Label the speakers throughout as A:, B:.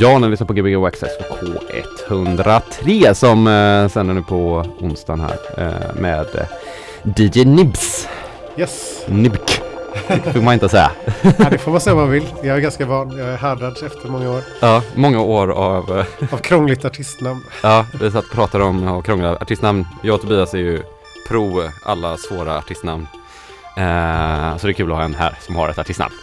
A: Ja, när vi lyssnar på Gbg Waxxax på K103 som eh, sänder nu på onsdagen här eh, med eh, DJ Nibs.
B: Yes,
A: Nibk. Det får man inte säga.
B: ja, det får man säga om man vill. Jag är ganska van. Jag är härdad efter många år
A: Ja, många år av, eh,
B: av krångligt artistnamn.
A: ja, vi satt och pratade om och krångla artistnamn. Jag och Tobias är ju pro alla svåra artistnamn. Eh, så det är kul att ha en här som har ett artistnamn.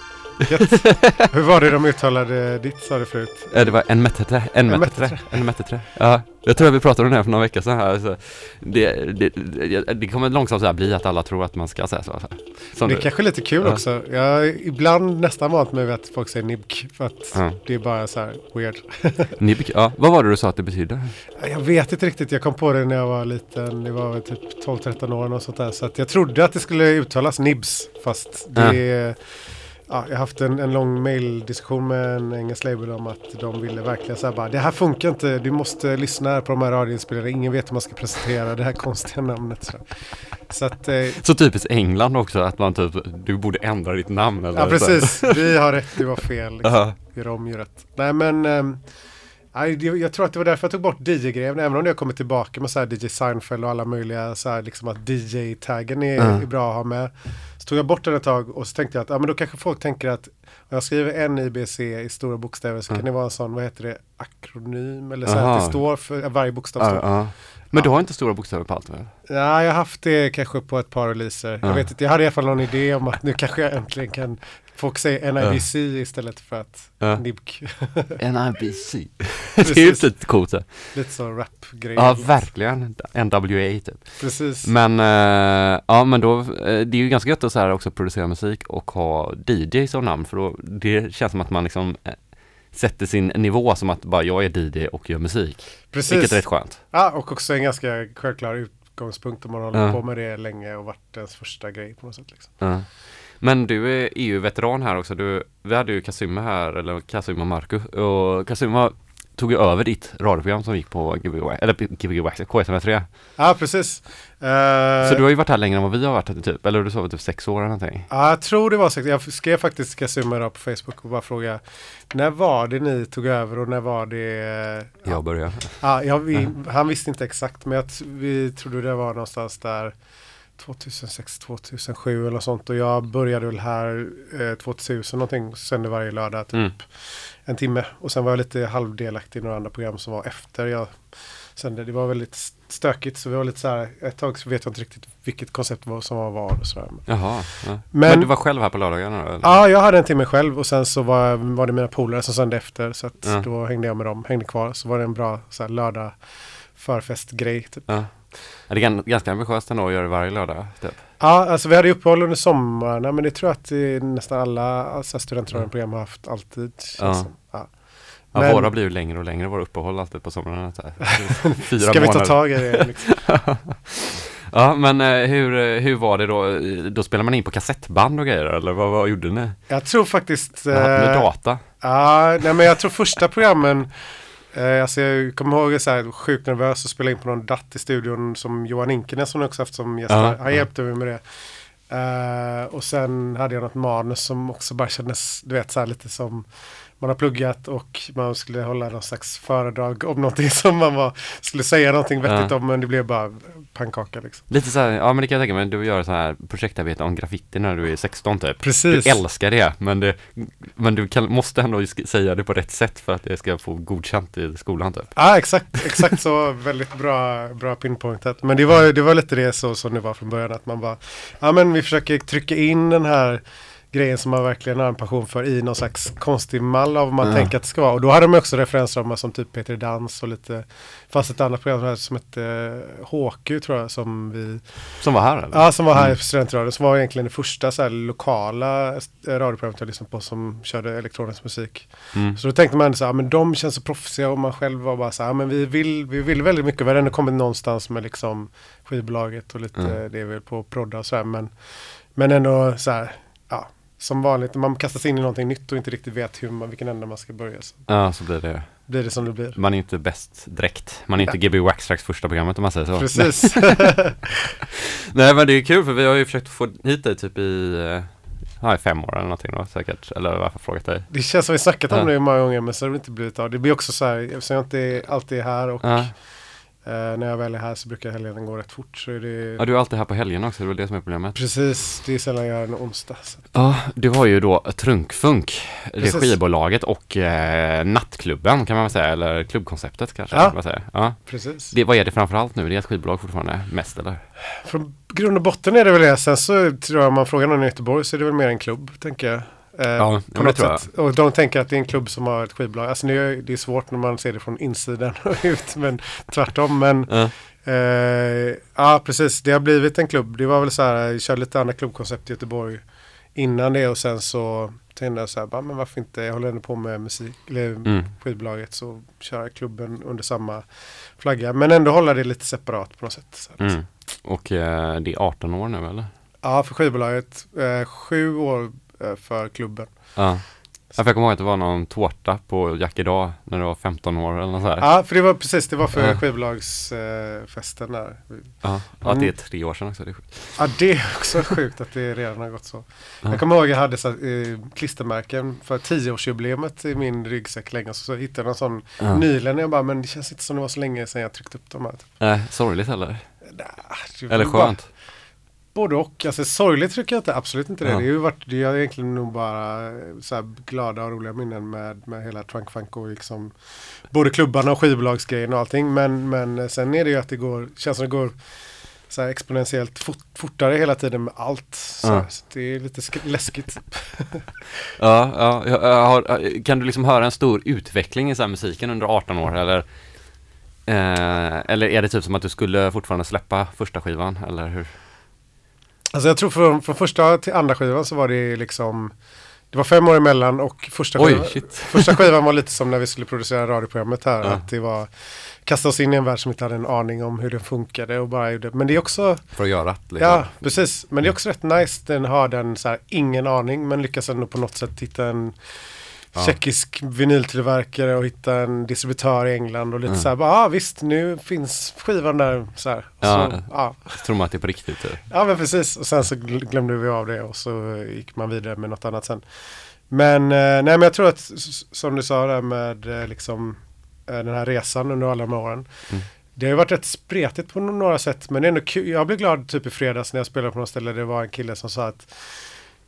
B: Hur var det de uttalade ditt sa du förut?
A: Eh, Det var en metetre, en metetre, en metetre. Ja, jag tror att vi pratade om det här för några veckor sedan här. Så det, det, det, det kommer långsamt så här bli att alla tror att man ska säga så. här. Som
B: Det är
A: du.
B: kanske lite kul
A: Ja.
B: också. Jag har ibland nästan vant mig vid att folk säger nibk. För att
A: Ja.
B: det är bara så här weird.
A: Nibik, ja, vad var det du sa att det betyder?
B: Jag vet inte riktigt. Jag kom på det när jag var liten. Det var väl typ 12-13 år och sånt där. Så att jag trodde att det skulle uttalas nibs. Fast det
A: Ja.
B: är... Ja, jag har haft en, en lång maildiskussion med en engelsk label om att de ville verkligen säga bara det här funkar inte, du måste lyssna på de här radioinspelningarna, ingen vet hur man ska presentera det här konstiga namnet. Så, så att, eh,
A: Så typiskt England också, att man typ, du borde ändra ditt namn eller
B: ja
A: så.
B: precis, vi har rätt, du har fel. Liksom.
A: Ja,
B: Gör om, gör rätt. Nej men, det- jag tror att det var därför jag tog bort DJ-grejen, även om det har kommit tillbaka med så här DJ Seinfeld och alla möjliga så här liksom att DJ-taggen är,
A: Mm.
B: är bra att ha med. Så tog jag bort den ett tag och så tänkte jag att ja, men då kanske folk tänker att om jag skriver en IBC i stora bokstäver så
A: Mm.
B: kan det vara en sån, vad heter det, akronym eller så att det står för varje bokstav. står.
A: ja. Men du har inte stora bokstäver på allt väl?
B: Ja, jag har haft det kanske på ett par releaser.
A: Ja.
B: Jag vet inte, jag hade i alla fall någon idé om att nu kanske jag äntligen kan Folk säger NIBC istället för att
A: Ja.
B: NIBC.
A: NIBC. det är ju
B: Precis.
A: lite coolt så.
B: Lite så rap-grej.
A: Ja, verkligen. NWA typ.
B: Precis.
A: Men, eh, ja men då, eh, det är ju ganska gött att så här också producera musik och ha DJ som namn för då, det känns som att man liksom eh, sätter sin nivå som att bara jag är DJ och gör musik.
B: Precis.
A: Vilket är rätt skönt.
B: Ja, och också en ganska självklar utgångspunkt om man håller
A: Ja.
B: på med det länge och varit ens första grej på något sätt. Liksom.
A: Men du är EU-veteran här också. Du, vi hade ju Kasuma här, eller Kasuma Marcus. Och Kasuma tog ju över ditt radioprogram som gick på Gbg, eller Gbg Wax, K103.
B: Ja, precis. Eh,
A: Så du har ju varit här längre än vad vi har varit typ, eller du sa typ sex år eller någonting?
B: Ja, jag tror det var så. Jag skrev faktiskt Kasuma idag på Facebook och bara fråga när var det ni tog över och när var det?
A: Jag började.
B: Ja, ja, vi, han visste inte exakt men jag, vi trodde det var någonstans där 2006, 2007 eller sånt och jag började väl här eh, 2000 någonting, sände varje lördag typ
A: Mm.
B: en timme och sen var jag lite halvdelaktig i några andra program som var efter jag sände. Det var väldigt stökigt så vi var lite så här, ett tag så vet jag inte riktigt vilket koncept var som var vad och sådär.
A: Jaha. Ja. Men,
B: Men-
A: du var själv här på lördagarna då?
B: Ja, jag hade en timme själv och sen så var, var det mina polare som sände efter så att
A: Ja.
B: då hängde jag med dem, hängde kvar. Så var det en bra så här, lördag förfestgrej typ.
A: Ja. Ja, Det är gan- ganska ambitiöst ändå att göra det varje lördag. Typ.
B: Ja, alltså vi hade uppehåll under sommarna men det tror jag att det är nästan alla alltså, studentradioprogram har haft alltid.
A: Ja.
B: Ja. Men-
A: våra blir ju längre och längre, våra uppehåll alltid på somrarna. Så här. Fyra
B: Ska vi ta
A: månader.
B: tag i det? Liksom?
A: Ja, men eh, hur, hur var det då? Då spelade man in på kassettband och grejer, eller vad, vad gjorde ni?
B: Jag tror faktiskt...
A: Med
B: eh,
A: data?
B: Ja, nej men jag tror första programmen eh, Alltså jag kommer ihåg så här sjukt nervös att spela in på någon datt i studion som Johan Inkenen som också haft som gäst.
A: Ja,
B: Han hjälpte mig med det. Eh, och sen hade jag något manus som också bara kändes, du vet så här lite som man har pluggat och man skulle hålla någon slags föredrag om någonting som man var, skulle säga någonting vettigt
A: Ja.
B: om men det blev bara pannkaka liksom.
A: Lite så här, ja men det kan jag tänka mig, du gör så här projektarbete om graffiti när du är 16 typ.
B: Precis.
A: Du älskar det, men, det, men du kan, måste ändå säga det på rätt sätt för att det ska få godkänt i skolan typ.
B: Ja, exakt, exakt så. Väldigt bra, bra pinpointat. Men det var, det var lite det så som det var från början. Att man bara, ja men vi försöker trycka in den här grejen som man verkligen har en passion för i någon slags konstig mall av vad man
A: Ja.
B: tänker att det ska vara. Och då hade de också referensramar som typ Peter Dans och lite, fanns ett annat program här som hette eh, HQ tror jag som vi,
A: Som var här eller?
B: ja som var här
A: Mm.
B: på Studentradion, som var egentligen det första så här, lokala eh, radioprogrammet jag lyssnade på som körde elektronisk musik.
A: Mm.
B: Så då tänkte man så här, men de känns så proffsiga och man själv var bara så här, men vi vill, vi vill väldigt mycket. Vi har ändå kommit någonstans med liksom skivbolaget och lite
A: Mm.
B: det är väl på prodda och så här. Men, men ändå så här, ja, som vanligt, man kastar sig in i någonting nytt och inte riktigt vet hur man, vilken ände man ska börja. Så
A: Ja, så blir det.
B: blir det som det blir.
A: Man är inte bäst direkt. Man är inte GB Waxtrax första programmet om man säger så.
B: Precis.
A: Nej men det är kul för vi har ju försökt få hit dig typ i, eh, ja, i fem år eller någonting då säkert. Eller varför frågat dig?
B: Det känns som vi snackat om
A: Ja.
B: det många gånger men så har det inte blivit av. Det blir också så här, eftersom jag inte alltid är här och
A: Ja.
B: Eh, när jag väl är här så brukar helgen gå rätt fort. Så är det
A: ja, du är alltid här på helgen också, det är väl det som är problemet.
B: Precis, det är sällan jag gör en onsdag. Så.
A: Ja, du har ju då Trunkfunk, det
B: Precis.
A: skivbolaget och eh, nattklubben kan man väl säga, eller klubbkonceptet kanske.
B: Ja.
A: Man säger. Ja.
B: Precis.
A: Det, vad är det framförallt nu? Det är ett skivbolag fortfarande mest eller?
B: Från grund och botten är det väl det. Sen så tror jag om man frågar någon i Göteborg så är det väl mer en klubb, tänker jag. Eh,
A: Ja,
B: på något sätt. Och de tänker att det är en klubb som har ett skivbolag. Alltså det är, det är svårt när man ser det från insidan och ut, men tvärtom. Men
A: Ja.
B: eh, ja, precis. Det har blivit en klubb. Det var väl så här, jag körde lite andra klubbkoncept i Göteborg innan det och sen så tänkte jag så här, bara, men varför inte, jag håller ändå på med musik, eller
A: Mm.
B: skivbolaget, så kör jag klubben under samma flagga. Men ändå hålla det lite separat på något sätt.
A: Mm. Och eh, det är 18 år nu eller?
B: Ja, för skivbolaget. Eh, sju år för klubben.
A: Ja. Ja, för jag kommer ihåg att det var någon tårta på Jack idag när du var 15 år eller något så här.
B: Ja, för det var precis, det var för
A: Ja.
B: skivbolagsfesten eh, festen där.
A: Ja, ja, att det är tre år sedan också. Det är sjukt.
B: Ja, det är också sjukt att det redan har gått så.
A: Ja.
B: Jag kommer ihåg att jag hade så, eh, klistermärken för tioårsjubileet i min ryggsäck länge. Så, så hittade jag en sån
A: Ja.
B: nyligen och jag bara, men det känns inte som det var så länge sedan jag tryckte upp de här. Typ.
A: Nej, sorgligt eller?
B: Nah,
A: Eller skönt?
B: Både och. Alltså sorgligt tycker jag inte, absolut inte det.
A: Ja.
B: Det har ju varit, det är egentligen nog bara eh, så glada och roliga minnen med, med hela Trunk Funk och liksom både klubbarna och skivbolagsgrejen och allting. Men, men eh, sen är det ju att det går, känns som det går så här exponentiellt fort, fortare hela tiden med allt. Så,
A: Ja.
B: så det är lite sk- läskigt.
A: Ja, ja jag, jag har, kan du liksom höra en stor utveckling i så här musiken under 18 år eller? Eh, eller är det typ som att du skulle fortfarande släppa första skivan eller hur?
B: Alltså jag tror från, från första till andra skivan så var det liksom det var fem år emellan och första,
A: Oj,
B: skivan,
A: shit.
B: första skivan var lite som när vi skulle producera radioprogrammet här.
A: Ja.
B: Att det var kasta oss in i en värld som inte hade en aning om hur den funkade och bara gjorde. Men det är också,
A: För att göra det, liksom.
B: ja precis, men det är också rätt nice. Den har den så här, ingen aning men lyckas ändå på något sätt hitta en
A: Ja.
B: tjeckisk vinyltillverkare och hitta en distributör i England och lite
A: Mm.
B: så här, bara, ah, visst nu finns skivan där så här. Och
A: Ja.
B: Så, ja.
A: Så tror man att det är på riktigt typ.
B: Ja men precis och sen så gl- glömde vi av det och så gick man vidare med något annat sen. Men, eh, nej, men jag tror att som du sa där med eh, liksom eh, den här resan under alla de här åren.
A: Mm.
B: Det har ju varit rätt spretigt på några sätt men det är ändå kul. Jag blev glad typ i fredags när jag spelade på något ställe. Det var en kille som sa att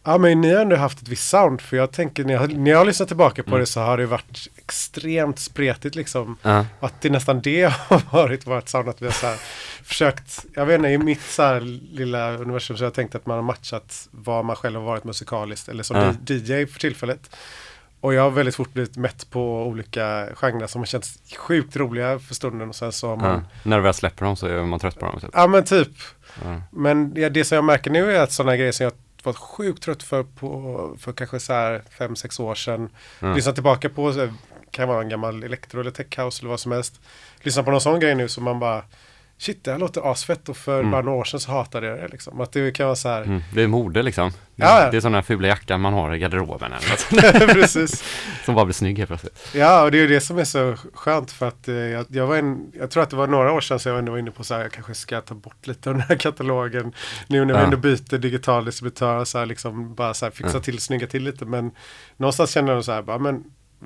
B: Ja men ni har ändå haft ett visst sound för jag tänker när jag, när jag har lyssnat tillbaka på
A: Mm.
B: det så har det varit extremt spretigt liksom.
A: Ja.
B: Att det nästan det har varit vårt sound. Att vi har så här försökt, jag vet inte, i mitt så här lilla universum så har jag tänkt att man har matchat vad man själv har varit musikaliskt eller som
A: Ja.
B: DJ för tillfället. Och jag har väldigt fort blivit mätt på olika genrer som har känts sjukt roliga för stunden och sen så har man
A: Ja. När du väl släpper dem så är man trött på dem. Typ.
B: Ja men typ.
A: Ja.
B: Men ja, det som jag märker nu är att sådana grejer som jag varit sjukt trött för på för kanske så här fem sex år sedan.
A: Ja.
B: Lyssna tillbaka på, kan vara en gammal elektro eller tech house eller vad som helst. Lyssna på någon sån grej nu som man bara Shit, det här låter asfett och för
A: Mm.
B: bara några år sedan så hatade jag det liksom. Att det kan vara så här.
A: Mm. Det är mode liksom. Det,
B: Ja,
A: det är sådana här fula jackan man har i garderoben eller något,
B: Precis.
A: som bara blir snygg helt plötsligt.
B: Ja, och det är ju det som är så skönt för att eh, jag, jag var en, jag tror att det var några år sedan så jag ändå var inne på så här, jag kanske ska ta bort lite av den här katalogen. Nu när vi
A: Ja.
B: ändå byter digital distributör så här liksom bara så här fixa
A: Ja.
B: till, snygga till lite. Men någonstans känner jag så här, bara, men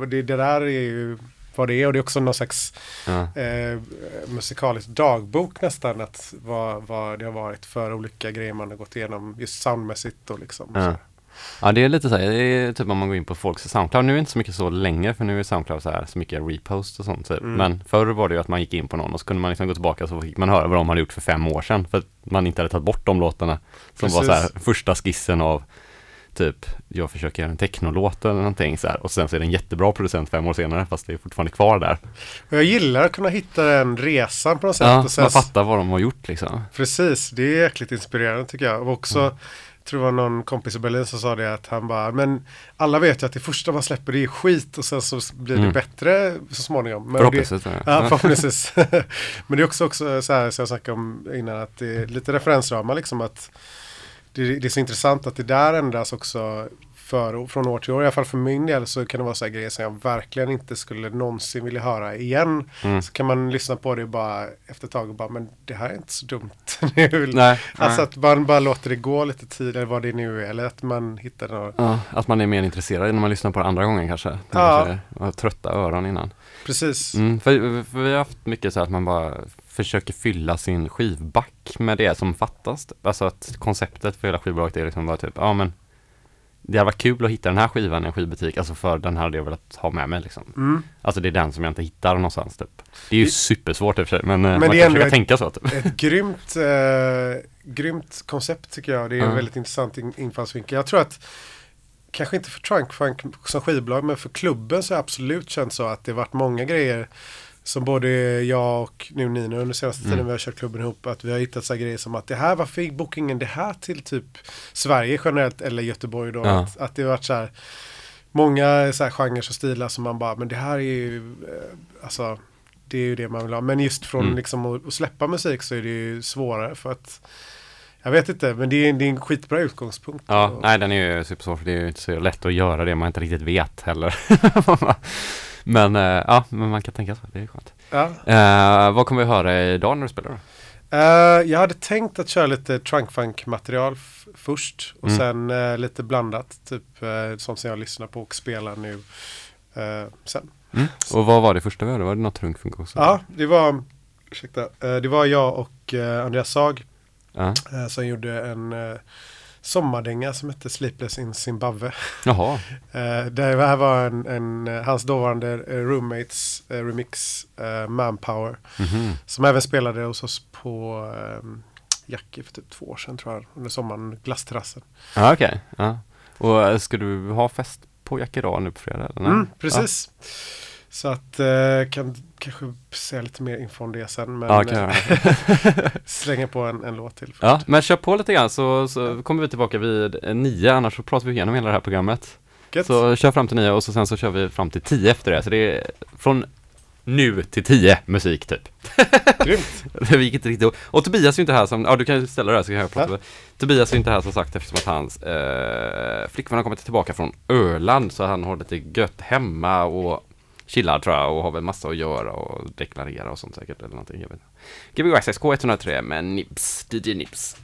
B: det, det där är ju vad det är och det är också någon slags
A: Ja.
B: eh, musikalisk dagbok nästan. Att vad, vad det har varit för olika grejer man har gått igenom just soundmässigt och liksom.
A: Ja.
B: Här.
A: Ja det är lite så här, det är typ om man går in på folks Soundcloud, nu är det inte så mycket så länge för nu är Soundcloud så här så mycket repost och sånt typ.
B: Mm.
A: Men förr var det ju att man gick in på någon och så kunde man liksom gå tillbaka så fick man höra vad de hade gjort för fem år sedan för att man inte hade tagit bort de låtarna. Som var så här
B: Precis.
A: första skissen av typ, jag försöker göra en technolåt eller någonting så här och sen så är det en jättebra producent fem år senare fast det är fortfarande kvar där.
B: Jag gillar att kunna hitta den resan på något sätt.
A: Ja,
B: och sen,
A: man fattar vad de har gjort liksom.
B: Precis, det är jäkligt inspirerande tycker jag. Och också,
A: Mm.
B: tror det var någon kompis i Berlin som sa det att han bara, men alla vet ju att det första man släpper det är skit och sen så blir det
A: Mm.
B: bättre så småningom. Men det,
A: Förhoppningsvis.
B: Ja, förhoppningsvis. men det är också, också så här som jag snackade om innan att det är lite referensramar liksom att det, det är så intressant att det där ändras också för, från år till år. I alla fall för min del så kan det vara så här grejer som jag verkligen inte skulle någonsin vilja höra igen.
A: Mm.
B: Så kan man lyssna på det bara efter ett tag och bara, men det här är inte så dumt. Väl-
A: Nej,
B: alltså
A: nej.
B: att man bara låter det gå lite tid eller vad det nu är. Eller att man hittar något.
A: Ja, att man är mer intresserad när man lyssnar på det andra gången kanske.
B: Ja.
A: kanske trötta öron innan.
B: Precis.
A: Mm, för, för vi har haft mycket så här att man bara försöker fylla sin skivback med det som fattas. Alltså att konceptet för hela skivbolaget är liksom bara typ, ja men det hade varit kul att hitta den här skivan i en skivbutik, alltså för den hade jag velat ha med mig liksom.
B: Mm.
A: Alltså det är den som jag inte hittar någonstans typ. Det är ju
B: Det-
A: supersvårt i och för sig, men, men
B: det
A: man kan försöka
B: ett-
A: tänka så typ.
B: Ett grymt, eh, grymt koncept tycker jag. Det är en
A: Ja.
B: väldigt intressant in, infallsvinkel. Jag tror att Kanske inte för Trunk Funk som skivbolag men för klubben så har jag absolut känt så att det varit många grejer som både jag och nu Nino under senaste
A: Mm.
B: tiden vi har kört klubben ihop att vi har hittat så här grejer som att det här varför gick bokingen det här till typ Sverige generellt eller Göteborg då.
A: Ja.
B: Att, att det har varit så här många så här genrer och stilar som man bara men det här är ju eh, alltså det är ju det man vill ha. Men just från
A: Mm.
B: liksom att, att släppa musik så är det ju svårare för att jag vet inte, men det är, det är en skitbra utgångspunkt.
A: Ja,
B: Och-
A: nej den är ju supersvår för det är ju inte så lätt att göra det man inte riktigt vet heller. men eh, ja, men man kan tänka så, det är skönt.
B: ja.
A: Eh, vad kommer vi höra idag när du spelar då?
B: Eh, jag hade tänkt att köra lite trunkfunk material först och
A: Mm.
B: sen eh, lite blandat. Typ uh, sånt som jag lyssnar på och spelar nu eh, sen.
A: Och vad var det första vi hörde? Var det något trunkfunk också?
B: Ja, det var, ursäkta, eh, det var jag och eh, Andreas Sag
A: Ja.
B: eh, som gjorde en uh, sommardänga som hette Sleepless in Zimbabwe.
A: Jaha.
B: Uh, det här var en, en, eh, hans dåvarande eh, roommates eh, remix eh, Manpower.
A: Mhm.
B: Som även spelade hos oss på um, Jackie för typ två år sedan tror jag. Under sommaren, glassterrassen.
A: Ja, okej. Ja. Och eh, ska du ha fest på Jack idag nu på fredag? Eller?
B: Mm, precis. Så att kan kanske säga lite mer info om det sen. Men
A: Ja, kan jag
B: eh, slänga på en, en låt till. först.
A: Ja, men kör på lite grann så, så kommer vi tillbaka vid nio, annars så pratar vi igenom hela det här programmet.
B: Gött.
A: Så kör fram till nio och så sen så kör vi fram till tio efter det. Så det är från nu till tio musik typ.
B: Grymt.
A: Det gick inte riktigt Och Tobias är inte här som, ja du kan ju ställa det här så kan jag prata.
B: Ja.
A: Tobias är inte här som sagt eftersom att hans eh, flickvän har kommit tillbaka från Öland så han har lite gött hemma och chillar tror jag och har väl massa att göra och deklarera och sånt säkert eller någonting. Jag vet inte. Gbg Access K103 med Nibs, DJ Nibs.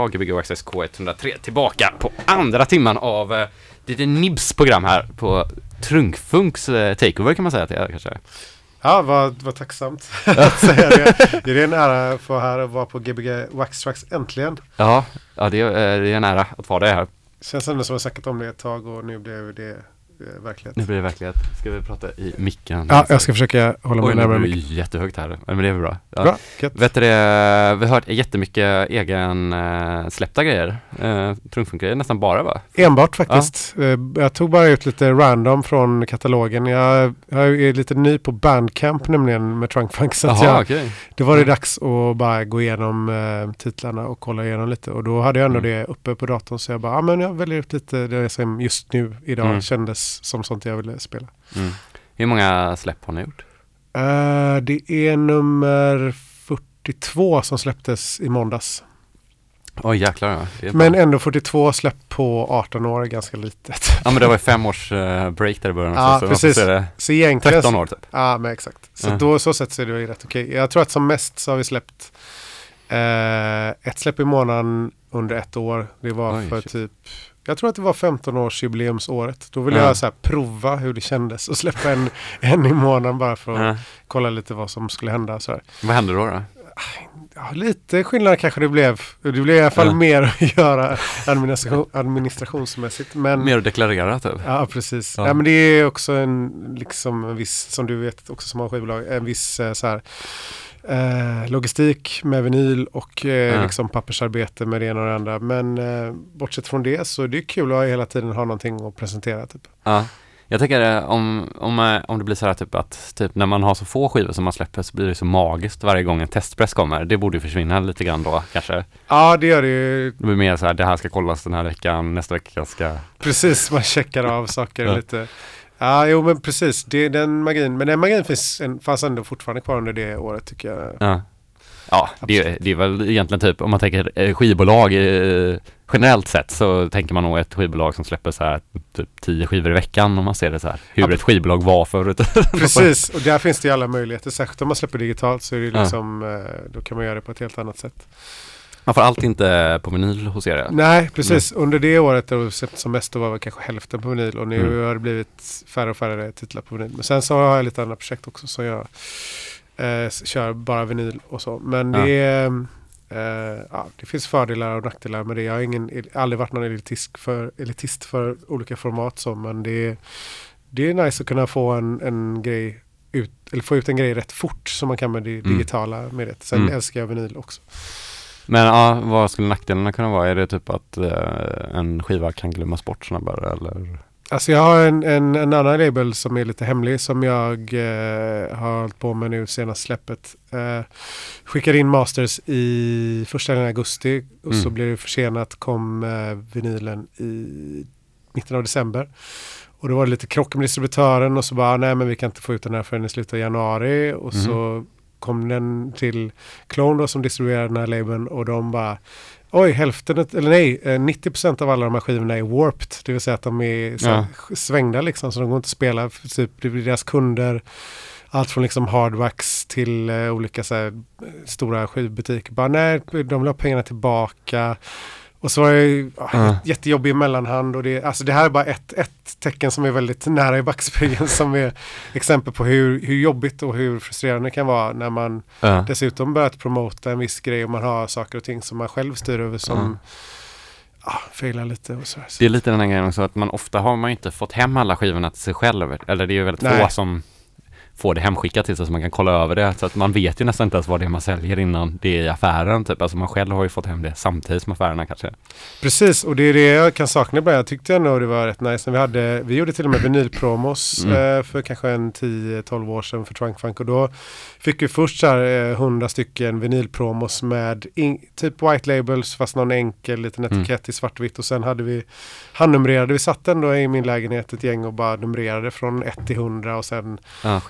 A: Jag, Gbg Access K103, tillbaka på andra timman av eh, lite Nibs program här på Trunkfunks eh, takeover kan man säga att det är kanske.
B: Ja, vad, vad tacksamt att säga det. Det är en ära att få här och vara på Gbg Wax Tracks äntligen.
A: Ja, ja det, är, eh, det är en ära att vara det här.
B: Känns ändå som att jag snackat om det ett tag och nu blev det verklighet.
A: Nu blir det verklighet. Ska vi prata i micken?
B: Ja, jag ska försöka hålla mig
A: Oj,
B: närmare micken.
A: jättehögt här. Men det är väl bra. Ja.
B: Bra, gött.
A: Vet du det, vi har hört jättemycket egen eh, släppta grejer. Eh, Trunkfunk-grejer nästan bara va?
B: Enbart faktiskt. Eh, Jag tog bara ut lite random från katalogen. Jag, jag är lite ny på Bandcamp nämligen med Trunk Funk. Så
A: Jaha,
B: jag,
A: okej.
B: det var det
A: Mm.
B: dags att bara gå igenom eh, titlarna och kolla igenom lite. Och då hade jag ändå
A: Mm.
B: det uppe på datorn. Så jag bara, ja men jag väljer ut lite det som just nu idag
A: Mm.
B: kändes som sånt jag ville spela.
A: Mm. Hur många släpp har ni gjort?
B: Eh, det är nummer 42 som släpptes i måndags.
A: Oj jäklar ja.
B: Men ändå 42 släpp på 18 år är ganska litet.
A: Ja men det var ju fem års eh, break där i början
B: Ja,
A: så
B: precis.
A: det
B: Så egentligen...
A: 13 år typ.
B: Ja, men exakt. Så
A: Ja.
B: då så sett så är det väl rätt okej. Jag tror att som mest så har vi släppt eh, ett släpp i månaden under ett år. Det var
A: Oj,
B: för
A: shit.
B: typ, jag tror att det var 15-årsjubileumsåret. Då ville
A: Ja.
B: jag så här prova hur det kändes att släppa en, en i månaden bara för att
A: Ja.
B: kolla lite vad som skulle hända. Så här.
A: Vad hände då? då?
B: Ja, lite skillnad kanske det blev. Det blev i alla fall
A: Ja.
B: mer att göra administration, administrationsmässigt. Men,
A: Mer att deklarera typ?
B: Ja, precis.
A: Ja.
B: Ja. men det är också en, liksom en viss, som du vet också som har skivbolag, en viss eh, så här, eh, logistik med vinyl och eh,
A: Ja.
B: liksom pappersarbete med det ena och det andra. Men eh, bortsett från det så är det kul att hela tiden ha någonting att presentera. Typ.
A: Ja. Jag tänker eh, om, om, eh, om det blir så här typ att typ när man har så få skivor som man släpper så blir det så magiskt varje gång en testpress kommer. Det borde försvinna lite grann då kanske.
B: Ja, det gör det ju.
A: Det blir mer så här, det här ska kollas den här veckan, nästa vecka ska...
B: Precis, man checkar av saker lite. Ja, jo men precis. Det den magin. Men den magin finns en, fanns ändå fortfarande kvar under det året tycker jag.
A: Ja, ja det, är- det är väl egentligen typ om man tänker eh, skivbolag eh, generellt sett så tänker man nog ett skivbolag som släpper så här typ tio skivor i veckan om man ser det så här. Hur
B: Ja.
A: ett skivbolag var förut.
B: Precis, och där finns det ju alla möjligheter. Särskilt om man släpper digitalt så är det ju
A: Ja.
B: liksom, eh, då kan man göra det på ett helt annat sätt.
A: Man får allt inte på vinyl hos er.
B: Nej, precis. Under det året då vi släppte som mest då var det kanske hälften på vinyl och nu
A: Mm.
B: har det blivit färre och färre titlar på vinyl. Men sen så har jag lite andra projekt också som jag eh, kör bara vinyl och så. Men
A: Ja.
B: det eh, ja, det finns fördelar och nackdelar med det. Jag har ingen, aldrig varit någon elitist för, elitist för olika format så, men det är, det är nice att kunna få en, en grej ut, eller få ut en grej rätt fort som man kan med det
A: Mm.
B: digitala mediet. Sen
A: Mm.
B: älskar jag vinyl också.
A: Men ja, vad skulle nackdelarna kunna vara? Är det typ att eh, en skiva kan glömmas bort snabbare eller?
B: Alltså jag har en, en, en annan label som är lite hemlig som jag eh, har hållit på med nu senast släppet. Eh, skickade in masters i första delen augusti och så
A: Mm.
B: blev det försenat. Kom eh, vinylen i mitten av december. Och då var det lite krock med distributören och så bara nej men vi kan inte få ut den här förrän i slutet av januari. Och
A: Mhm.
B: så kom den till Clone då som distribuerar den här labeln och de bara Oj, hälften, eller nej, eh, 90% av alla de här skivorna är warped. Det vill säga att de är här svängda liksom, så de går inte att spela. Typ, det blir deras kunder, allt från liksom hardwax till eh, olika så här, eh, stora skivbutiker. Bara nej, de vill ha pengarna tillbaka. Och så det ju, ah,
A: Ja.
B: jättejobbig mellanhand. Och det, alltså det här är bara ett, ett tecken som är väldigt nära i backspegeln som är exempel på hur, hur jobbigt och hur frustrerande det kan vara när man
A: Ja.
B: dessutom börjat promota en viss grej och man har saker och ting som man själv styr över som
A: Mm.
B: ah, failar lite och sådär.
A: Det är lite den här grejen också att man ofta har man inte fått hem alla skivorna till sig själv. Eller det är ju väldigt
B: Nej.
A: få som får det hemskickat till sig så man kan kolla över det. Så att man vet ju nästan inte ens vad det är man säljer innan det är i affären. Typ. Alltså man själv har ju fått hem det samtidigt som affärerna kanske.
B: Precis, och det är det jag kan sakna ibland. Jag tyckte ändå det var rätt nice när vi hade, vi gjorde till och med vinylpromos
A: Mm.
B: eh, för kanske en 10-12 år sedan för Trunk Funk och då fick vi först så här eh, 100 stycken vinylpromos med in, typ white labels fast någon enkel liten
A: Mm.
B: etikett i svartvitt och sen hade vi handnumrerade, vi satt ändå i min lägenhet ett gäng och bara numrerade från 1 till 100 och sen
A: Ja,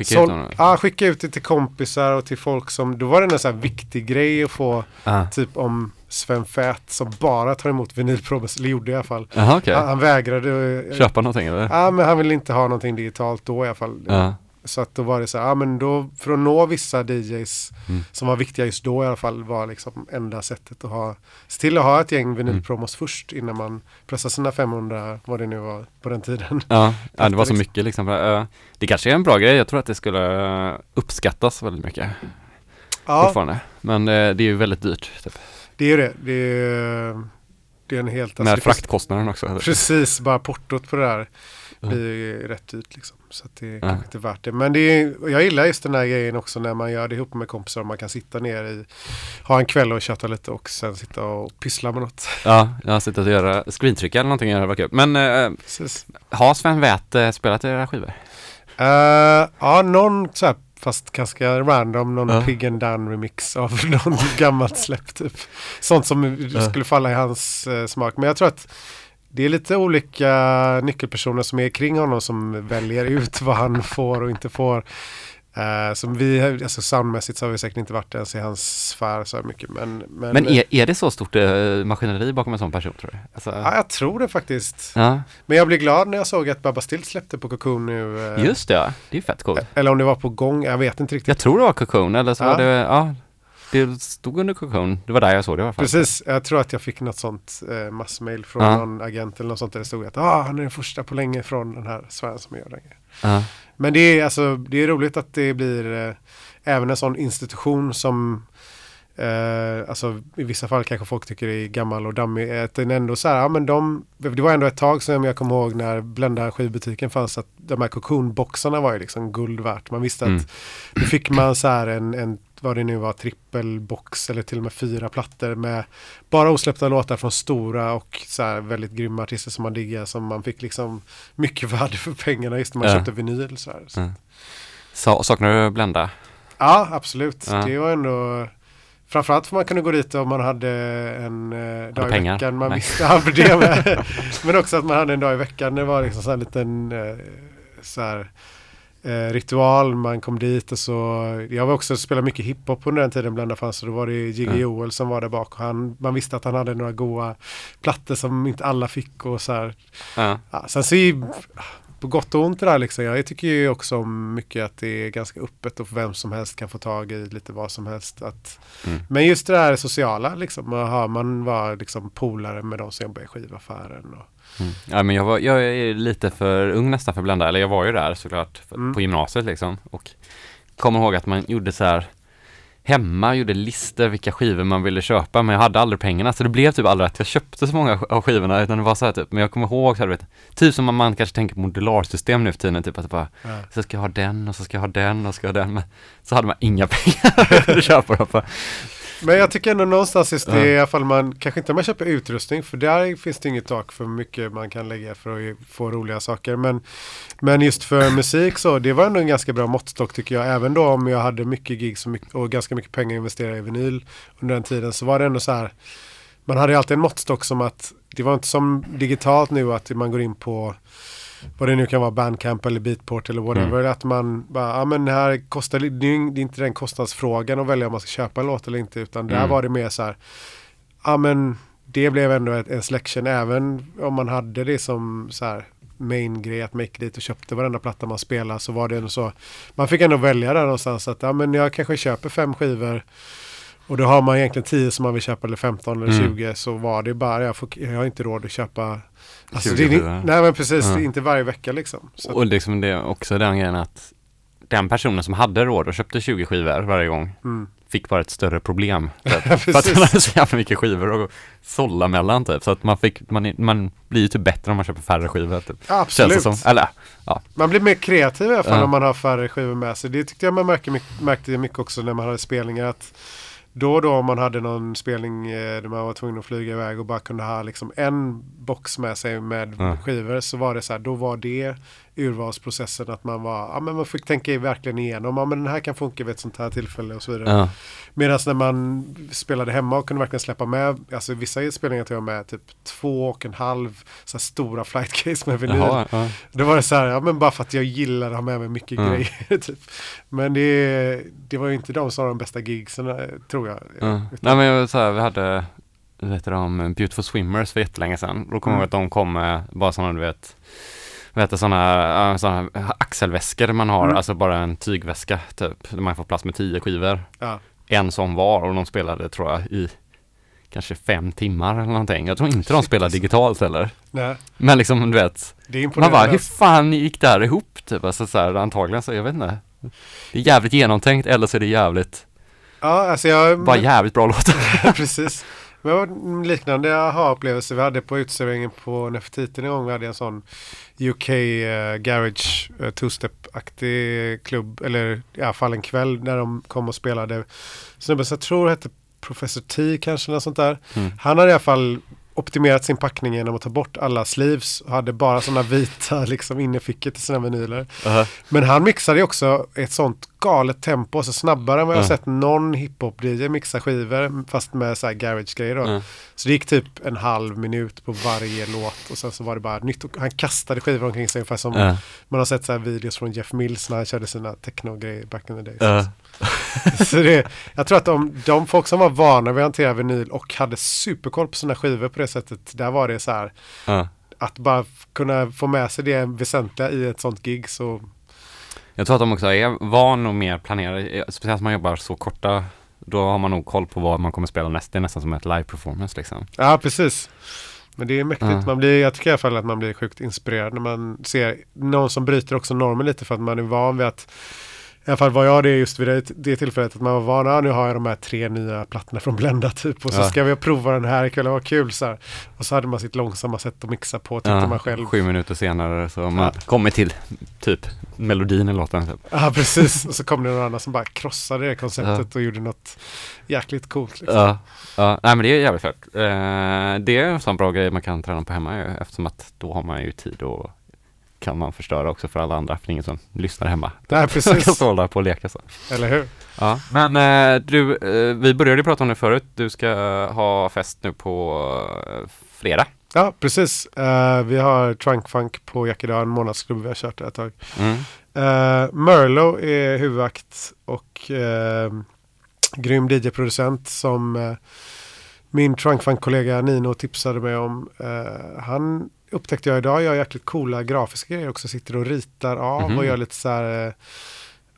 B: Ja, skicka ut det till kompisar och till folk som, då var det en sån här viktig grej att få
A: Ja.
B: typ om Sven Fät som bara tar emot vinylpromos, eller gjorde i alla fall.
A: Jaha okej.
B: Han, han vägrade.
A: Köpa någonting eller?
B: Ja, men han ville inte ha någonting digitalt då i alla fall. Så att då var det så här, ja men då för att nå vissa DJs
A: Mm.
B: som var viktiga just då i alla fall var liksom enda sättet att ha, se till att ha ett gäng vinylpromos först innan man pressar sina 500, vad det nu var på den tiden.
A: Ja, ja det var så mycket liksom. Eh, Det kanske är en bra grej. Jag tror att det skulle eh, uppskattas väldigt mycket
B: Ja,
A: fortfarande. Men eh, det är ju väldigt dyrt. Typ.
B: det är ju det. Det är, det är en helt... alltså,
A: Med
B: kostar-
A: fraktkostnaden också.
B: Precis, bara portot på det där blir ju rätt dyrt liksom. Så det är
A: Ja.
B: kanske inte värt det. Men det är, jag gillar just den här grejen också när man gör det ihop med kompisar man kan sitta ner i, ha en kväll och chatta lite och sen sitta och pyssla med något.
A: Ja, jag har suttit och göra screentryck eller någonting. Var kul. Men eh,
B: Precis.
A: har Sven Väth eh, spelat era skivor?
B: Eh, ja, någon så här, fast ganska random, någon
A: Ja.
B: Pig and Dan remix av någon gammalt släpp typ. Sånt som
A: Ja.
B: skulle falla i hans eh, smak. Men jag tror att det är lite olika nyckelpersoner som är kring honom som väljer ut vad han får och inte får. Uh, som vi, alltså soundmässigt så har vi säkert inte varit ens i hans sfär så här mycket. Men, men,
A: Men är, är det så stort eh, maskineri bakom en sån person tror du? Alltså,
B: ja, jag tror det faktiskt.
A: ja,
B: Men jag blev glad när jag såg att Babba Still släppte på Cocoon nu. eh,
A: just det ja. Det är ju fett coolt.
B: Eller om det var på gång, jag vet inte riktigt.
A: Jag tror det var Cocoon eller så
B: Ja.
A: var det, ja. Det stod under Cocoon. Det var där jag såg det i alla fall.
B: Precis, jag tror att jag fick något sånt eh, massmail från
A: Ja.
B: någon agent eller något sånt där det stod att ah, han är den första på länge från den här sfären som gör det.
A: Ja.
B: Men det är, alltså, det är roligt att det blir eh, även en sån institution som eh, alltså i vissa fall kanske folk tycker är gammal och dammig. Att den ändå så här, ja men de, det var ändå ett tag sedan jag kommer ihåg när Blenda skivbutiken fanns att de här cocoon-boxarna var ju liksom guld värt. Man visste
A: Mm.
B: att då fick man så här en, en vad det nu var, trippelbox eller till och med fyra plattor med bara osläppta låtar från stora och så här väldigt grymma artister som man diggar som man fick liksom mycket värde för pengarna just när man
A: Ja.
B: köpte vinyl. Så här. Så
A: Ja. Så, saknar du Blenda?
B: Ja, absolut.
A: Ja.
B: Det var ändå Framförallt för man kunde gå dit om man hade en eh, dag i
A: pengar?
B: veckan. Man
A: Nej.
B: visste ja, det med. Men också att man hade en dag i veckan. Det var liksom så här en liten eh, så här, ritual. Man kom dit och så. Jag var också spelade mycket hiphop under den tiden bland fanns. Så då var det Jiggy
A: Ja.
B: Joel som var där bak. Och han, man visste att han hade några goa plattor som inte alla fick. Och så här.
A: Ja.
B: Ja, sen så på gott och ont det där liksom. Jag tycker ju också mycket att det är ganska öppet och vem som helst kan få tag i lite vad som helst. Att,
A: Mm.
B: Men just det där sociala liksom. Aha, man var liksom polare med de som jobbar i skivaffären. Och,
A: Mm. Ja men jag, var, jag är lite för ung nästan för Blenda, eller jag var ju där såklart
B: Mm.
A: på gymnasiet liksom och kommer ihåg att man gjorde så här hemma, gjorde listor vilka skivor man ville köpa men jag hade aldrig pengarna så det blev typ aldrig att jag köpte så många av skivorna utan det var så här typ, men jag kommer ihåg så här, vet, typ som man kanske tänker på modularsystem nu för tiden, typ att det bara,
B: ja.
A: så ska jag ha den och så ska jag ha den och så ska jag ha den men så hade man inga pengar att köpa dem för.
B: Men jag tycker ändå någonstans just det, i alla fall man, kanske inte om man köper utrustning, för där finns det inget tak för hur mycket man kan lägga för att få roliga saker. Men, men just för musik så, det var ändå en ganska bra måttstock tycker jag. Även då om jag hade mycket gigs och, mycket, och ganska mycket pengar investerade i vinyl under den tiden så var det ändå så här, man hade ju alltid en måttstock som att, det var inte som digitalt nu att man går in på vad det nu kan vara, Bandcamp eller Beatport eller whatever. Att man bara, ja men det här kostar, det det är inte den kostnadsfrågan att välja om man ska köpa en låt eller inte. Utan där
A: Mm.
B: var det mer så här, ja men det blev ändå en selection även om man hade det som så här main grej att make dit och köpte varenda platta man spelade så var det ändå så. Man fick ändå välja där någonstans att ja men jag kanske köper fem skivor och då har man egentligen 10 som man vill köpa eller 15 eller
A: Mm.
B: 20 så var det bara, jag, får, jag har inte råd att köpa Alltså
A: 20
B: det är, nej men precis,
A: Ja.
B: inte varje vecka liksom. Så,
A: Och liksom det är också den grejen att den personen som hade råd och köpte 20 skivor varje gång
B: mm.
A: fick bara ett större problem. Typ. för att han hade så jävla mycket skivor att sålla mellan typ. Så att man fick, man, man blir ju typ bättre om man köper färre skivor typ.
B: Ja, absolut.
A: som. Eller,
B: Man blir mer kreativ i alla fall
A: Ja.
B: om man har färre skivor med sig. Det tyckte jag man märkte, märkte mycket också när man hade spelningar. Att då och då om man hade någon spelning eh, där man var tvungen att flyga iväg och bara kunde ha liksom en box med sig med
A: Ja.
B: skivor så var det så här, då var det urvalsprocessen att man var, ja men man fick tänka i verkligen igenom, ja men den här kan funka vid ett sånt här tillfälle och så vidare.
A: ja.
B: Medan när man spelade hemma och kunde verkligen släppa med, alltså vissa spelningar tog jag med typ två och en halv så här stora flight case med vinyl.
A: Jaha, ja.
B: Då var det så här, ja men bara för att jag gillar att ha med mig mycket
A: Ja.
B: grejer. Typ. Men det, det var ju inte de som var de bästa gigsen eh, tror jag.
A: ja. Nej men jag, så här, vi hade, vad heter de, Beautiful Swimmers för jättelänge sedan. Då kommer jag
B: Mm.
A: ihåg att de kom med bara sådana du vet vad heter sådana, såna axelväskor man har,
B: Mm.
A: alltså bara en tygväska typ, där man får plats med tio skivor.
B: Ja.
A: En sån var och de spelade tror jag i kanske fem timmar eller någonting. Jag tror inte de spelar
B: alltså.
A: digitalt heller.
B: Nej,
A: Men liksom du vet,
B: det är
A: man bara hur fan gick det här ihop? Typ, alltså så här, antagligen så, jag vet inte. Det är jävligt genomtänkt eller så är det jävligt,
B: Ja, alltså jag...
A: bara jävligt bra låtar.
B: Precis. Men det var en liknande aha-upplevelse vi hade på uteserveringen på Nefertiti en gång. Vi hade en sån UK eh, Garage uh, two-step-aktig klubb. Eller i alla fall en kväll när de kom och spelade. Snubben som jag tror hette Professor T kanske något sånt där.
A: Mm.
B: Han hade i alla fall optimerat sin packning genom att ta bort alla sleeves och hade bara sådana vita liksom innerfickor till sina vinyler. Men han mixade också ett sånt galet tempo, så snabbare än vad jag har
A: Ja.
B: sett någon hiphop-DJ mixa skivor, fast med så här garage-grejer då.
A: Ja.
B: Så det gick typ en halv minut på varje låt och sen så var det bara nytt. Och han kastade skivor omkring sig ungefär som man har sett så här videos från Jeff Mills när han körde sina techno-grejer back in the days. Så det, jag tror att de, de folk som var vana vid att hantera vinyl och hade superkoll på sina skivor på det sättet, där var det så här
A: Ja.
B: att bara kunna få med sig det väsentliga i ett sånt gig så
A: Jag tror att de också är van och mer planerade, speciellt om man jobbar så korta, då har man nog koll på vad man kommer spela näst, det är nästan som ett live-performance liksom.
B: Ja, precis. Men det är mäktigt.
A: Ja.
B: Man blir, jag tycker i alla fall att man blir sjukt inspirerad när man ser någon som bryter också normen lite för att man är van vid att i alla fall var jag det just vid det, det tillfället att man var van, ja, nu har jag de här tre nya plattorna från Blenda typ och så
A: Ja.
B: ska vi prova den här ikväll, vad kul så här. Och så hade man sitt långsamma sätt att mixa på, tyckte man själv.
A: Sju minuter senare så har man
B: Ja.
A: kommer till typ melodin i låten. Typ.
B: Ja, precis. Och så kom det någon annan som bara krossade det konceptet och gjorde något jäkligt coolt. Liksom.
A: Ja, ja, nej men det är jävligt fett. Eh, det är en sån bra grej man kan träna på hemma ju, eftersom att då har man ju tid och kan man förstöra också för alla andra, för ingen som lyssnar hemma.
B: Nej,
A: Man
B: precis.
A: kan stå där på och leka så.
B: Eller hur?
A: Ja, men eh, du, eh, vi började prata om det förut, du ska ha fest nu på eh, fredag.
B: Ja, precis. Eh, vi har Trunk Funk på Jackedal, en månadsklubb vi har kört ett tag.
A: Mm.
B: Merlo är huvudakt och grym DJ-producent som eh, min Trunk Funk-kollega Nino tipsade mig om. Eh, han upptäckte jag idag gör jäkligt coola grafiska grejer också. Sitter och ritar av
A: Mhm.
B: och gör lite så här eh,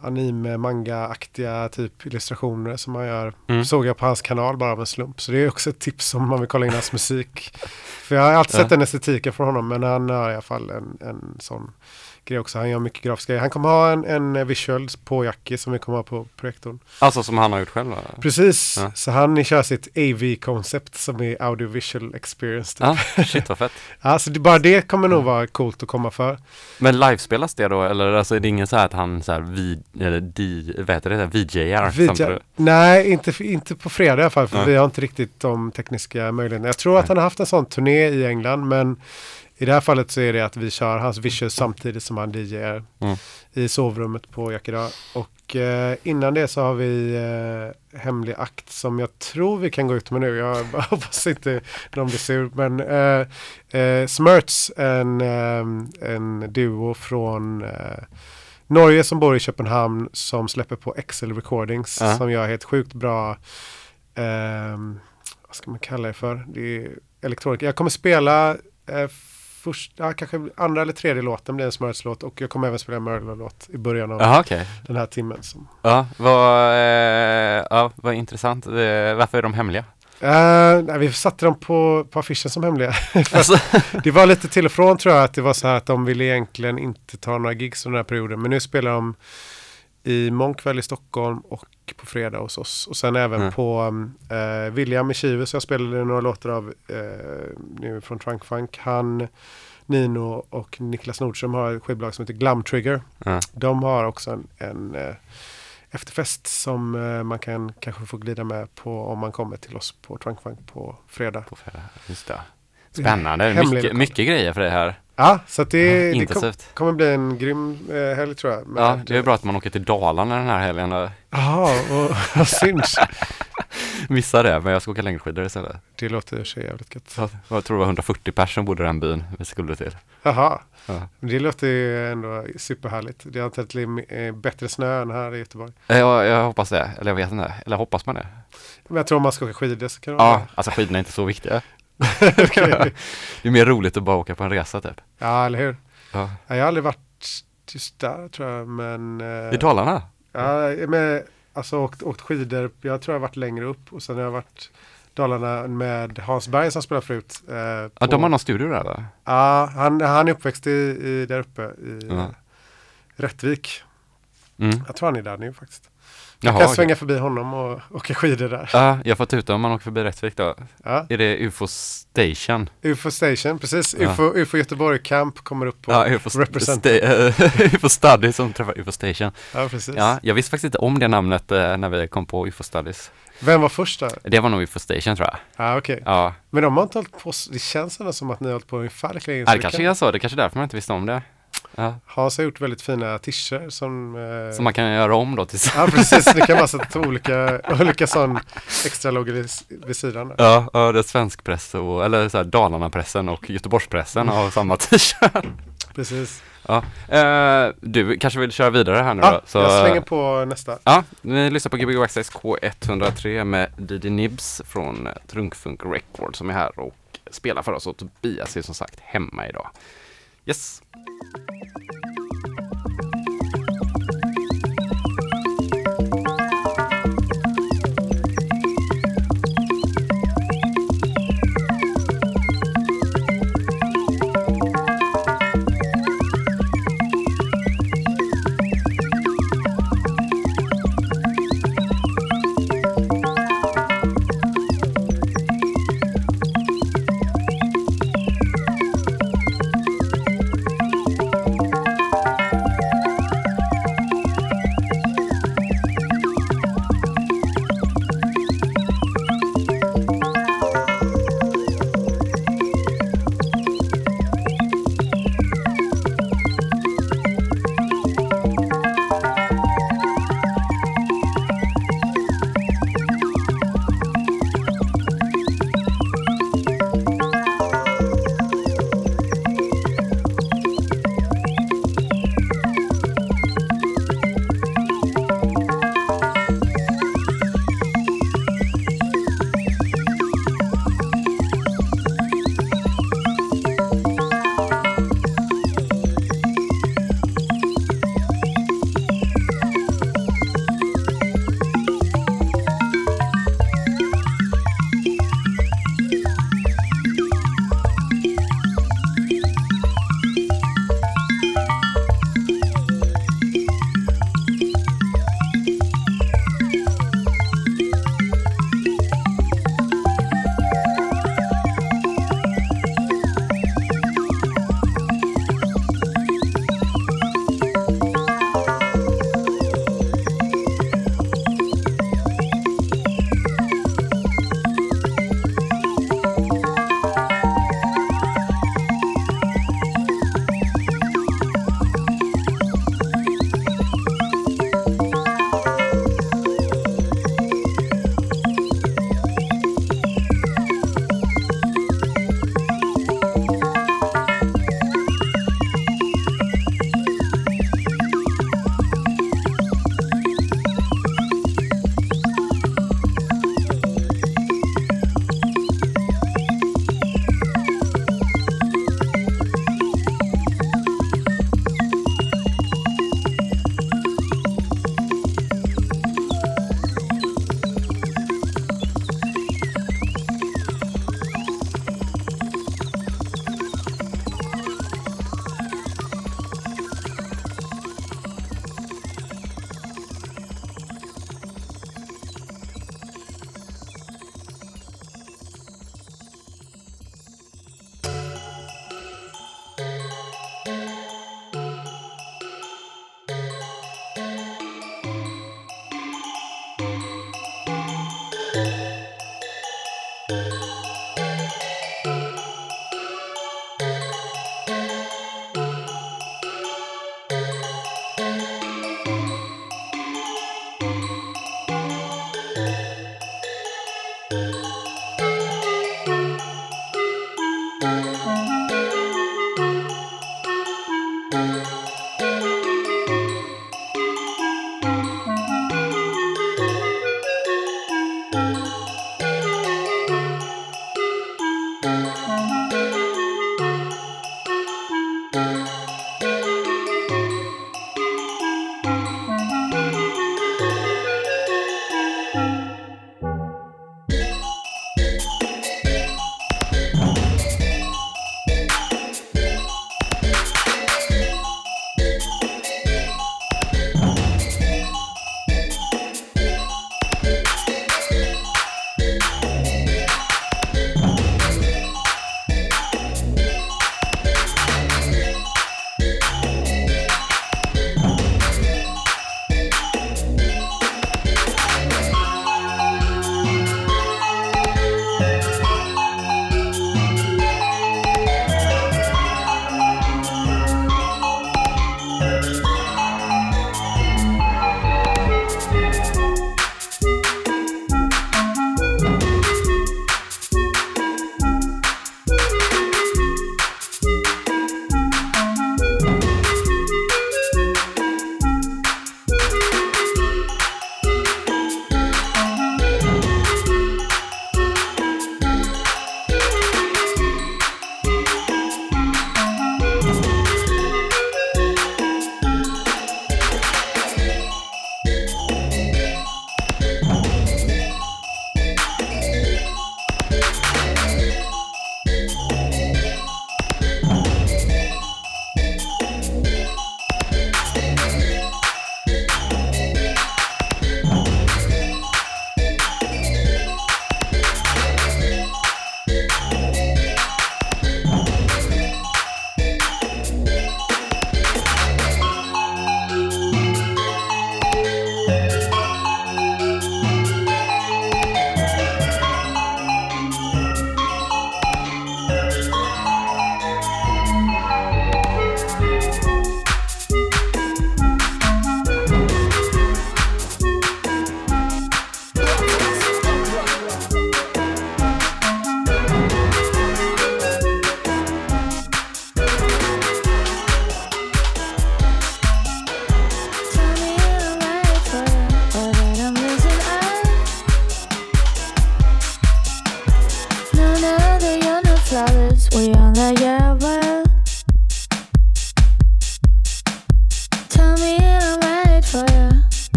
B: anime, manga-aktiga typ illustrationer som han gör.
A: Mm.
B: Såg jag på hans kanal bara av en slump. Så det är också ett tips om man vill kolla in hans musik. För jag har alltid
A: Ja.
B: sett den estetiken från honom men han har i alla fall en, en sån grej också. Han gör mycket grafiska grejer. Han kommer ha en, en visual på Jackie som vi kommer ha på projektorn.
A: Alltså som han har gjort själv va?
B: Precis,
A: Ja.
B: så han kör sitt AV-koncept som är audiovisual experience. Typ.
A: Ja, shit vad fett.
B: Alltså det, bara det kommer nog vara coolt att komma för.
A: Men livespelas det då, eller alltså är det ingen så här att han så här vid, eller di, vad heter det, VJar? Samtidigt?
B: Nej, inte, inte på fredag i alla fall, för
A: Nej.
B: vi har inte riktigt de tekniska möjligheterna. Jag tror att
A: Nej.
B: han har haft en sån turné i England, men i det här fallet så är det att vi kör hans visuals samtidigt som han DJar
A: Mm.
B: i sovrummet på Yakida. Och eh, innan det så har vi eh, hemlig akt som jag tror vi kan gå ut med nu. Jag hoppas inte de blir sur. Men eh, eh, Smurts, en, eh, en duo från eh, Norge som bor i Köpenhamn som släpper på Excel Recordings
A: Ja.
B: som gör helt sjukt bra vad ska man kalla det för? Det är elektronik. Jag kommer spela först, ja, kanske andra eller tredje låten blir en Smurfs-låt och jag kommer även spela en Merlin-låt i början av
A: Jaha okej.
B: den här timmen. Som.
A: Ja, vad, eh, ja, vad intressant. Eh, varför är de hemliga?
B: Eh, nej, vi satte dem på, på affischen som hemliga.
A: Alltså,
B: det var lite till och från tror jag att det var så här att de ville egentligen inte ta några gigs under den här perioden. Men nu spelar de i månkväll i Stockholm och på fredag hos oss. Och sen även
A: Mm.
B: på eh, William i Chivus. Jag spelade några låtar av eh, nu från Trunk Funk. Han, Nino och Niklas Nordström har ett skivbolag som heter Glum Trigger.
A: ja.
B: De har också en, en eh, efterfest som eh, man kan kanske få glida med på om man kommer till oss på Trunk Funk på fredag.
A: På fredag, just det. Spännande, mycket, mycket grejer för det här.
B: Ja, så att det,
A: Ja,
B: det kom, kommer bli en grym eh, helg tror jag. Men-
A: Ja, det är bra att man åker till Dalarna den här helgen.
B: Jaha, vad syns.
A: Missar det, men jag ska åka längdskidor istället.
B: Det låter sig jävligt gött.
A: Så jag tror det var 140 personer bodde i den byn vi skulle till.
B: Jaha,
A: Ja.
B: det låter ju ändå superhärligt. Det har inte lite eh, bättre snö än här i Göteborg.
A: Eh, Jag, jag hoppas det, eller jag vet inte, eller hoppas man det?
B: Men jag tror om man ska åka skidor så kan det
A: Ja,
B: vara
A: alltså skidorna är inte så viktiga. Det är mer roligt att bara åka på en resa typ.
B: Ja, eller hur.
A: Ja.
B: Ja, Jag har aldrig varit just där tror jag, men... eh,
A: I Dalarna?
B: Ja, med, alltså åkt, åkt skidor. Jag tror jag har varit längre upp och sen har jag varit Dalarna med Hans Berg som spelar förut. Eh,
A: Ja,
B: på-
A: de har någon studio där va?
B: Ja, han, han är uppväxt i, i, där uppe i
A: Ja.
B: Rättvik.
A: Mm.
B: Jag tror han är där nu faktiskt. Jag
A: Jaha,
B: kan
A: okej.
B: svänga förbi honom och åka skidor där.
A: Ja, jag får tuta om man åker förbi Rättvik då.
B: Ja.
A: Är det UFO Station?
B: UFO Station, precis.
A: Ja.
B: UFO, UFO Göteborg Camp kommer upp på
A: Ja, UFO, st-
B: Represent.
A: sta- eh, UFO Study som träffar UFO Station.
B: Ja, precis.
A: Ja, jag visste faktiskt inte om det namnet eh, när vi kom på UFO Studies.
B: Vem var först där?
A: Det var nog UFO Station tror jag.
B: Ja, okej.
A: Ja,
B: Men de har inte hållit på, det känns ändå som att ni har hållit på ungefär lika länge.
A: ja det kanske är så. Det kanske är därför man inte visste om det. Ja.
B: Hans har gjort väldigt fina t-shirts som... Eh,
A: Som man kan göra om då till
B: Ja, precis. Ni kan bara sätta olika, olika sån extra loggor vid, vid sidan. Där.
A: Ja, ja, det är svenskpress och, eller så här Dalarna-pressen och Göteborgspressen har samma t-shirt.
B: Precis.
A: Ja. Eh, du kanske vill köra vidare här nu
B: Ja,
A: då? Så,
B: jag slänger på nästa.
A: Ja, vi lyssnar på Gbg Access K103 med Didi Nibs från Trunkfunk Record som är här och spelar för oss och Tobias är som sagt hemma idag. Yes.
C: Thank you.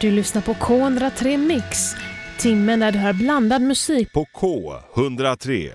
D: Du lyssnar på K103 Mix, timmen där du hör blandad musik.
E: På K103.